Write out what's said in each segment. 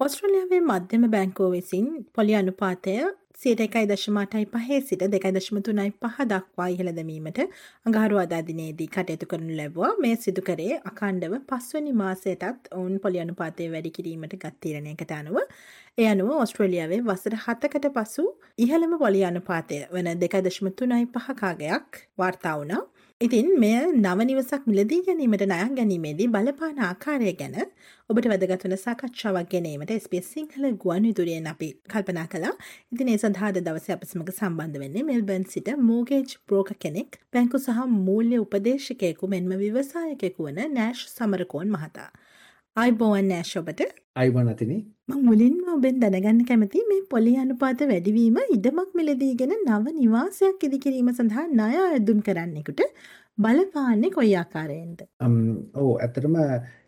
ඔස්ට්‍රලියාවේ මධ්‍යම බැංකුව විසින් පොලි අනුපාතය සියට එකයි දශමාටයි පහේ සිට දෙකයි දශම තුනයි පහ දක්වා ඉහළ දැමීමට අඟහරු අදාදිනයේදී කටයුතු කරනු ලැබවා. මේ සිදු කරේ අකණ්ඩව පස්වනි මාසයටත් ඔවුන් පොලි අනුපාතය වැඩි කිරීමට ගත්තීරණයකට අනුව. එය අනුව ඔස්ට්‍රේලියාවේ වසර හතකට පසු ඉහළම පොලි අනුපාතය වන දෙකයි දශම තුනයි පහකාගයක් වාර්තා වුණා. ඉතින් මෙය නව නිවසක් මිලදී ගැනීමට නයක් ගැනීමේදී බලපාන ආකාරය ගැන ඔබට වැදගත්වන සාකච්ඡාවක් ගැනීමට ස්පේස් සිංහල ගුවන් විදුරියෙන් අපි කල්පනා කලා ඉතින් ඒ සඳහාද දවස අපසමඟ සම්බන්ධ වෙන්නේ මෙල්බන් සිට මෝගේජ් බ්‍රෝක කෙනෙක් බැංකු සහ මූල්‍ය උපදේශකයකු මෙන්ම විවසායකෙකු වන නෑශ් සමරකෝන් මහතා. අයිබන් අතින. මං මුලින්ම ඔබෙන් දැනගන්න කැමති මේ පොලි අනුපාත වැඩිවීම ඉඩමක් මිලදීගෙන නව නිවාසයක් ඉදිකිරීම සඳහා ණය ඇදුම් කරන්නෙකුට බලපාන්නේ කොයි ආකාරයෙන්ද? ඕ ඇත්තටම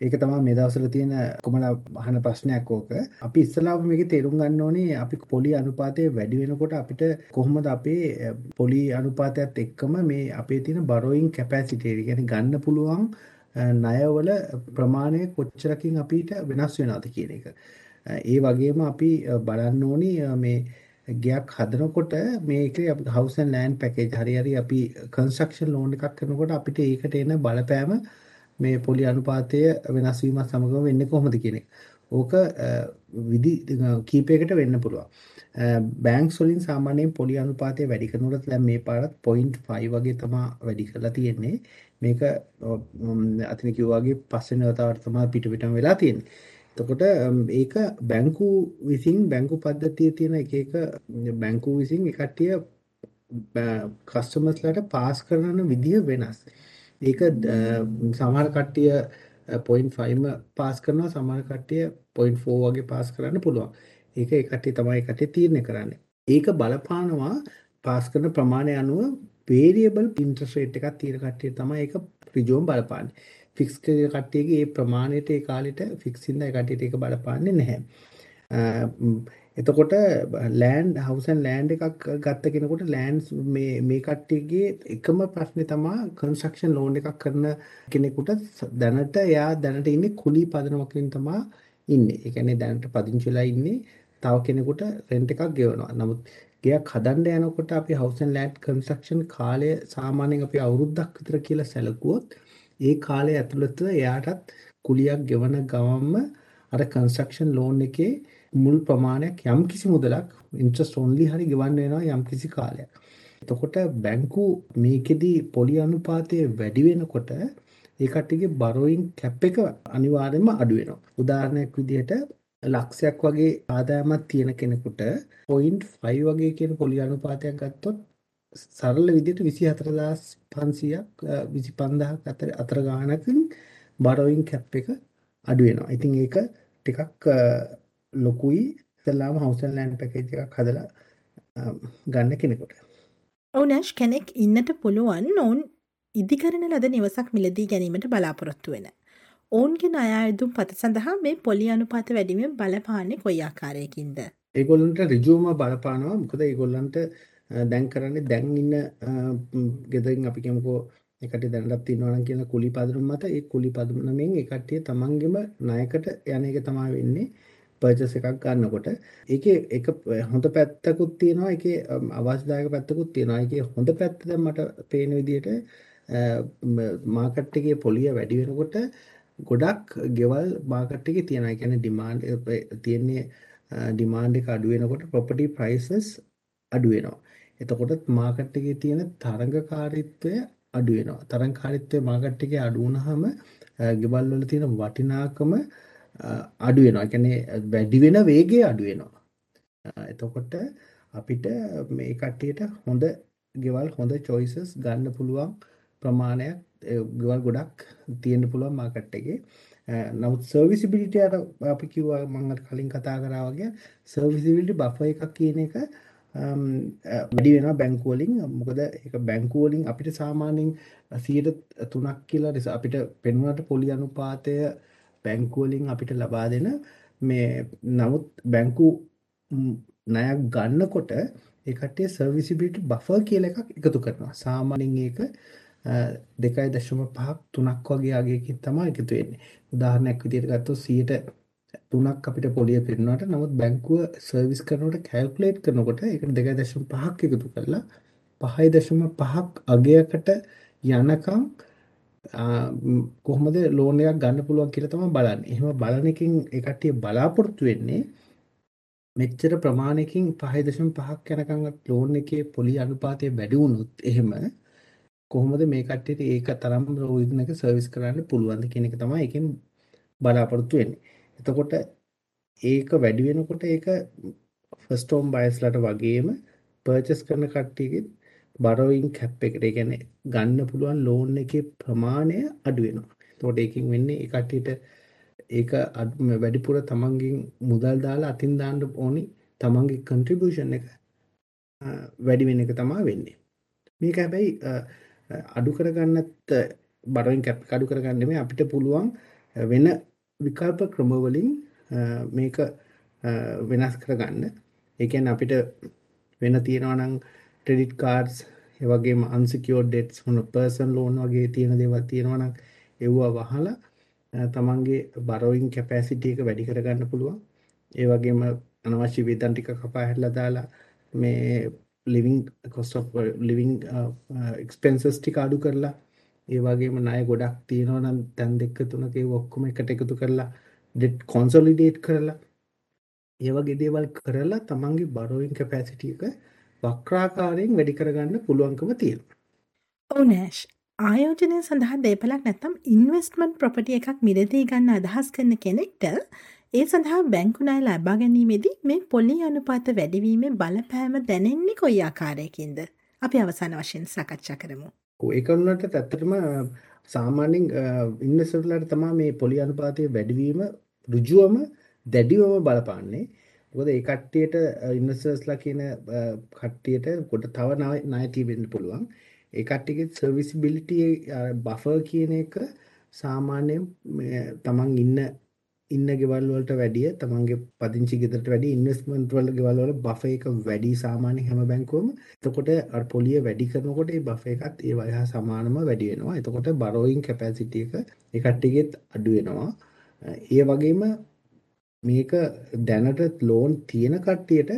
ඒක තමා මේ දවස්වල තියෙන කොමන අහන ප්‍රශ්නයක් ඕක. අපි ඉස්සලාම මේක තේරුම් ගන්න ඕනේ අපි පොලි අනුපාතය වැඩි වෙනකොට අපිට කොහොමද අපේ පොලි අනුපාතයත් එක්කම මේ අපේ තියෙන බරෝයින් කැපැසිටි කියන්නේ ගන්න පුළුවන් ණයවල ප්‍රමාණය කොච්චරකින් අපිට වෙනස් වෙනවද කියන එක. ඒ වගේම අපි බලන්න ඕනි මේ ගයක් හදනකොට මේකේ අපි house and land package හරි හරි අපි construction loan එකක් කරනකොට අපිට ඒකට එන බලපෑම මේ පොලි අනුපාතය වෙනස් වීමත් සමගම වෙන්නේ කොහොමද කියන එක. ඕක විදි කීපයකට වෙන්න පුළුවන්. බෑන්ක්ස් වලින් සාමාන්‍යයෙන් පොලි අනුපාතය වැඩි කරනකොට දැන් මේ පාරත් 0.5 වගේ තමයි වැඩි කරලා තියෙන්නේ. මේක අතින් කිව්වාගේ පස්වෙනි වතාවට තමයි පිට පිටම වෙලා තියෙන්නේ. එතකොට ඒක බැංකු විසින් බැංකු පද්ධතියේ තියෙන එක එක බැංකු විසින් ඒ කට්ටිය කස්ටමර්ස්ලාට පාස් කරන විදිය වෙනස්. ඒක සමහර කට්ටිය 0.5ම පාස් කරනවා සමහර කට්ටිය 0.4 වගේ පාස් කරන්න පුළුවන්. ඒක ඒ කට්ටිය තමයි ඒ කට්ටිය තීරණය කරන්නේ. ඒක බලපානවා පාස් කරන ප්‍රමාණය අනුව වේරියබල් ඉන්ට්‍රස්ට් රේට් එකක් තියෙන කට්ටිය තමයි ඒක ඍජුවම බලපාන්නේ. ෆික්ස් කට්ටියගේ ඒ ප්‍රමාණයට ඒ කාලෙට ෆික්ස් ඉන්න ඒ කට්ටියට ඒක බලපාන්නේ නැහැ. එතකොට ලෑන්ඩ් හවුස් ඇන්ඩ් ලෑන්ඩ් එකක් ගත්ත කෙනෙකුට ලෑන්ඩ්ස් මේ මේ කට්ටියගේ එකම ප්‍රශ්නේ තමයි කන්ස්ට්‍රක්ෂන් ලෝන් එකක් කරන කෙනෙකුට දැනට එයා දැනට ඉන්නේ කුලී පදනමකින් තමයි ඉන්නේ. ඒ කියන්නේ දැනට පදිංචිලා ඉන්නේ තව කෙනෙකුට රෙන්ට් එකක් ගෙවනවා. නමුත් ගෙයක් හදන්න යනකොට අපි house and land construction කාලය සාමාන්‍යයෙන් අපි අවුරුද්දක් විතර කියලා සැලකුවොත් ඒ කාලය ඇතුළත එයාටත් කුලියක් ගෙවන ගමන්ම අර construction loan එකේ මුල් ප්‍රමාණයක් යම් කිසි මුදලක් interest only හරි ගෙවන්න වෙනවා යම් කිසි කාලයක්. එතකොට බැංකු මේකෙදි පොලි අනුපාතය වැඩි වෙනකොට ඒ කට්ටියගේ borrowing cap එක අනිවාර්යයෙන්ම අඩු වෙනවා. උදාහරණයක් විදිහට ලක්ෂයක් වගේ ආදායමක් තියෙන කෙනෙකුට 0.5 වගේ කියන පොලි අනුපාතයක් ගත්තොත් සරල විදිහට 24500ක් 25000ක් uh, අතර අතර ගානකින් borrowing cap එක අඩු වෙනවා. ඉතින් ඒක ටිකක් uh, ලොකුයි house and land package එකක් හදලා ගන්න කෙනෙකුට. ඔවුනෑෂ් කෙනෙක් ඉන්නට පුළුවන් ඔවුන් ඉදිකරන ලද නිවසක් මිලදී ගැනීමට බලාපොරොත්තු වෙන. ඔවුන්ගේ අයදුම් පත සඳහා මේ පොලි අනුපාත වැඩිමෙන් බලපාන්නේ කොයි ආකාරයකින්ද. ඒගොල්ලන්ට රිජුවම බලපානවා මොකද ඒගොල්ලන්ට දැන් කරන්නේ දැන් ඉන්න ගෙදරින් අපි කියමුකෝ එකට දැනටත් තියෙනවා නම් කියන කුලි පදනම මත ඒ කුලි පදනමෙන් ඒ කට්ටිය තමන්ගෙම ණයකට යන එක තමයි වෙන්නේ පර්චස් එකක් ගන්නකොට ඒකේ එක හොඳ පැත්තකුත් තියෙනවා ඒකේ අවශ්‍යදායක පැත්තකුත් තියෙනවා ඒකේ හොඳ පැත්ත දැන් මට පේන විදිහට මාකට් එකේ පොලිය වැඩි වෙනකොට ගොඩක් ගෙවල් මාකට් එකේ තියෙනවා. ඒ කියන්නේ ඩිමාන්ඩ් තියෙන්නේ ඩිමාන්ඩ් එක අඩු වෙනකොට property prices අඩු වෙනවා. එතකොට මාකට් එකේ තියෙන තරඟකාරීත්වය අඩු වෙනවා. තරඟකාරීත්වය මාකට් එකේ අඩු වුනහම ගෙවල් වල තියෙන වටිනාකම අඩු වෙනවා. ඒ කියන්නේ වැඩි වෙන වේගය අඩු වෙනවා. එතකොට අපිට මේ කට්ටියට හොඳ ගෙවල් හොඳ choices ගන්න පුළුවන් ප්‍රමාණයක් ගෙවල් ගොඩක් තියෙන්න පුළුවන් මාකට් එකේ. නමුත් සර්විසිබිලිටි අර අපි කිව්වා මම කලින් කතා කරා වගේ සර්විසිබිලිටි බෆර් එකක් කියන එක වැඩි වෙනවා බැංකු වලින් මොකද ඒක බැංකු වලින් අපිට සාමාන්‍යයෙන් 3ක් කියලා අපිට පෙන්වන්නට පොලි අනුපාතය බැංකු වලින් අපිට ලබා දෙන මේ නමුත් බැංකු ණයක් ගන්නකොට ඒ කට්ටිය සර්විසිබිලිටි බෆර් කියලා එකක් එකතු කරනවා සාමාන්‍යයෙන් ඒක දෙකයි දශම පහක් තුනක් වගේ අගයකින් තමයි එකතු වෙන්නේ. උදාහරණයක් විදිහට ගත්තොත් 100ට තුනක් අපිට පොලිය පෙන්වන්නට නමුත් බැංකුව සර්විස් කරනකොට කැල්කුලේට් කරනකොට ඒකට 2.5ක් එකතු කරලා 5.5ක් අගයකට යනකම් කොහොමද ලෝන් එකක් ගන්න පුළුවන් කියලා තමයි බලන්නේ. එහෙම බලන එකකින් ඒ කට්ටිය බලාපොරොත්තු වෙන්නේ මෙච්චර ප්‍රමාණයකින් 5.5ක් යනකම් ලෝන් එකේ පොලි අනුපාතය වැඩි වුණොත් එහෙම කොහොමද මේ කට්ටියට ඒක තරම් රෝගිනක සර්විස් කරන්න පුළුවන්ද කියන එක තමයි එකෙන් බලාපොරොත්තු වෙන්නේ. එතකොට ඒක වැඩි වෙනකොට ඒක ෆස්ට් හෝම් බයර්ස්ලාට වගේම පර්චේස් කරන කට්ටියගේ බරෝයින් කැප් එකට ඒ කියන්නේ ගන්න පුළුවන් ලෝන් එකේ ප්‍රමාණය අඩු වෙනවා. එතකොට ඒකෙන් වෙන්නේ ඒ කට්ටියට ඒක වැඩිපුර තමන්ගෙන් මුදල් දාලා අතින් දාන්න ඕනි තමන්ගේ කන්ට්‍රිබියුෂන් එක වැඩි වෙන එක තමයි වෙන්නේ. මේක හැබැයි අඩු කරගන්නත් බරෝයින් කැප් අඩු කරගන්න නෙමෙයි අපිට පුළුවන් වෙන විකල්ප ක්‍රම වලින් මේක වෙනස් කරගන්න. ඒ කියන්නේ අපිට වෙන තියනවා නම් ක්‍රෙඩිට් කාඩ්ස් ඒ වගේම අන්සිකියෝර්ඩ් ඩෙට්ස් මොන පර්සනල් ලෝන් වගේ තියෙන දේවල් තියෙනවා නම් ඒවා වහලා තමන්ගේ බරෝයින් කැපැසිටි එක වැඩි කරගන්න පුළුවන්. ඒ වගේම අනවශ්‍ය වේතන් ටික කපා හැරලා දාලා මේ living cost of living expenses ටික අඩු කරලා ඒ වගේම ණය ගොඩක් තියෙනවා නම් දැන් දෙක තුනක ඒ ඔක්කොම එකට එකතු කරලා ඩෙට් කොන්සොලිඩේට් කරලා ඒ වගේ දේවල් කරලා තමන්ගේ බරෝයින් කැපැසිටි එක වක්‍රාකාරයෙන් වැඩි කරගන්න පුළුවන්කම තියෙනවා. ඔව් නෑෂ්. ආයෝජනය සඳහා දේපලක් නැත්තම් ඉන්වෙස්ට්මන්ට් ප්‍රොපර්ටි එකක් මිලදී ගන්න අදහස් කරන කෙනෙක්ට ඒ සඳහා බැංකු ණය ලබා ගැනීමේදී මේ පොලි අනුපාත වැඩිවීමේ බලපෑම දැනෙන්නේ කොයි ආකාරයකින්ද? අපි අවසාන වශයෙන් සාකච්ඡා කරමු. ඒක වුණාට ඇත්තටම සාමාන්‍යයෙන් ඉන්වෙස්ටර්ලාට තමයි මේ පොලි අනුපාතයේ වැඩිවීම ඍජුවම දැඩිවම බලපාන්නේ. මොකද ඒ කට්ටියට ඉන්වෙස්ටර්ස්ලා කියන කට්ටියට කොට තව ණය තියෙන්න පුළුවන්. ඒ කට්ටියගේ සර්විසිබිලිටි බෆර් කියන එක සාමාන්‍යයෙන් තමන් ඉන්න ඉන්න ගෙවල් වලට වැඩිය තමන්ගේ පදිංචි ගෙදරට වැඩිය ඉන්වෙස්ට්මන්ට් වල ගෙවල් වල බෆර් එක වැඩි සාමාන්‍ය හැම බැංකුවම. එතකොට අර පොලිය වැඩි කරනකොට ඒ බෆර් එකත් ඒ වහා සමානම වැඩි වෙනවා. එතකොට බරෝයින් කැපැසිටි එක ඒ කට්ටියගෙත් අඩු වෙනවා. ඒ වගේම මේක දැනට ලෝන් තියෙන කට්ටියට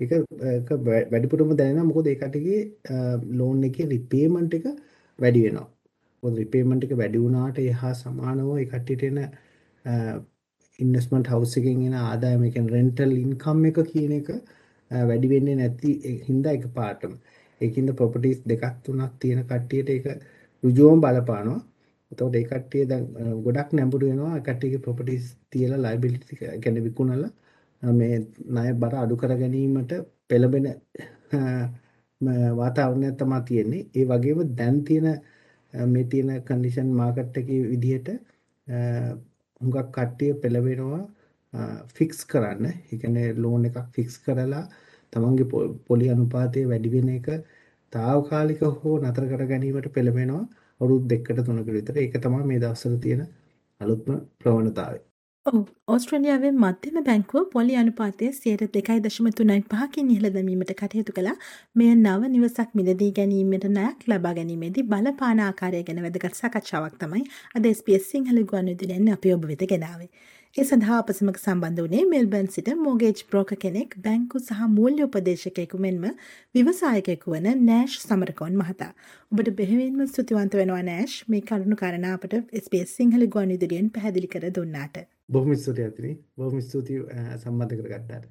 ඒක ඒක වැඩිපුරම දැනෙනවා මොකද ඒ කට්ටියගේ ලෝන් එකේ රිපේමන්ට් එක වැඩි වෙනවා. මොකද රිපේමන්ට් එක වැඩි වුණාට එහා සමානව ඒ කට්ටියට එන ඉන්වෙස්ට්මන්ට් හවුස් එකෙන් එන ආදායම ඒ කියන්නේ රෙන්ටල් ඉන්කම් එක කියන එක වැඩි වෙන්නේ නැති හින්දා එකපාරටම. ඒකින්ද ප්‍රොපර්ටිස් දෙකක් තුනක් තියෙන කට්ටියට ඒක ඍජුවම බලපානවා. එතකොට ඒ කට්ටිය දැන් ගොඩක් නැඹුරු වෙනවා ඒ කට්ටියගේ ප්‍රොපර්ටිස් තියලා ලයබිලිටි කියන්නේ විකුණලා මේ ණය බර අඩු කර ගැනීමට පෙළඹෙන වාතාවරණයක් තමයි තියෙන්නේ. ඒ වගේම දැන් තියෙන මේ තියෙන කන්ඩිෂන් මාකට් එකේ විදිහට හුඟක් කට්ටිය පෙළඹෙනවා ෆික්ස් කරන්න. ඒ කියන්නේ ලෝන් එකක් ෆික්ස් කරලා තමන්ගේ පොලි අනුපාතය වැඩි වෙන එක తాවකාලික හෝ නතර කර ගැනීමට පෙළඹෙනවා. අවුරුදු දෙකකට තුනකට විතර. ඒක තමයි මේ දවස්වල තියෙන අලුත්ම ප්‍රවණතාවය. ඔව් ඕස්ට්‍රේලියාවේ මධ්‍යම බැංකුව පොලි අනුපාතය සියයට දෙකයි දශම තුනයි පහකින් ඉහළ දැමීමට කටයුතු කළා මෙය නව නිවසක් මිලදී ගැනීමට නයක් ලබා ගැනීමේදී බලපාන ආකාරය ගැන වැදගත් සාකච්ඡාවක් තමයි අද SBS සිංහල ගුවන්විදුලියෙන් අපි ඔබ වෙත ගෙනාවේ. ඒ සඳහා අප සමග සම්බන්ධ වුණේ මෙල්බර්න් සිට මෝගේජ් බ්‍රෝක කෙනෙක් බැංකු සහ මූල්‍ය උපදේශකයෙකු මෙන්ම විවසායකයෙකු වන නෑෂ් සමරකෝන් මහතා. ඔබට බෙහෙවින්ම ස්තුතිවන්ත වෙනවා නෑෂ් මේ කරුණු කාරණා අපට SBS සිංහල ගුවන් විදුලියෙන් පැහැදිලි කර දුන්නාට. බොහොම ස්තුතියි අතිනි. බොහොම ස්තුතියි සම්බන්ධ කරගත්තාට.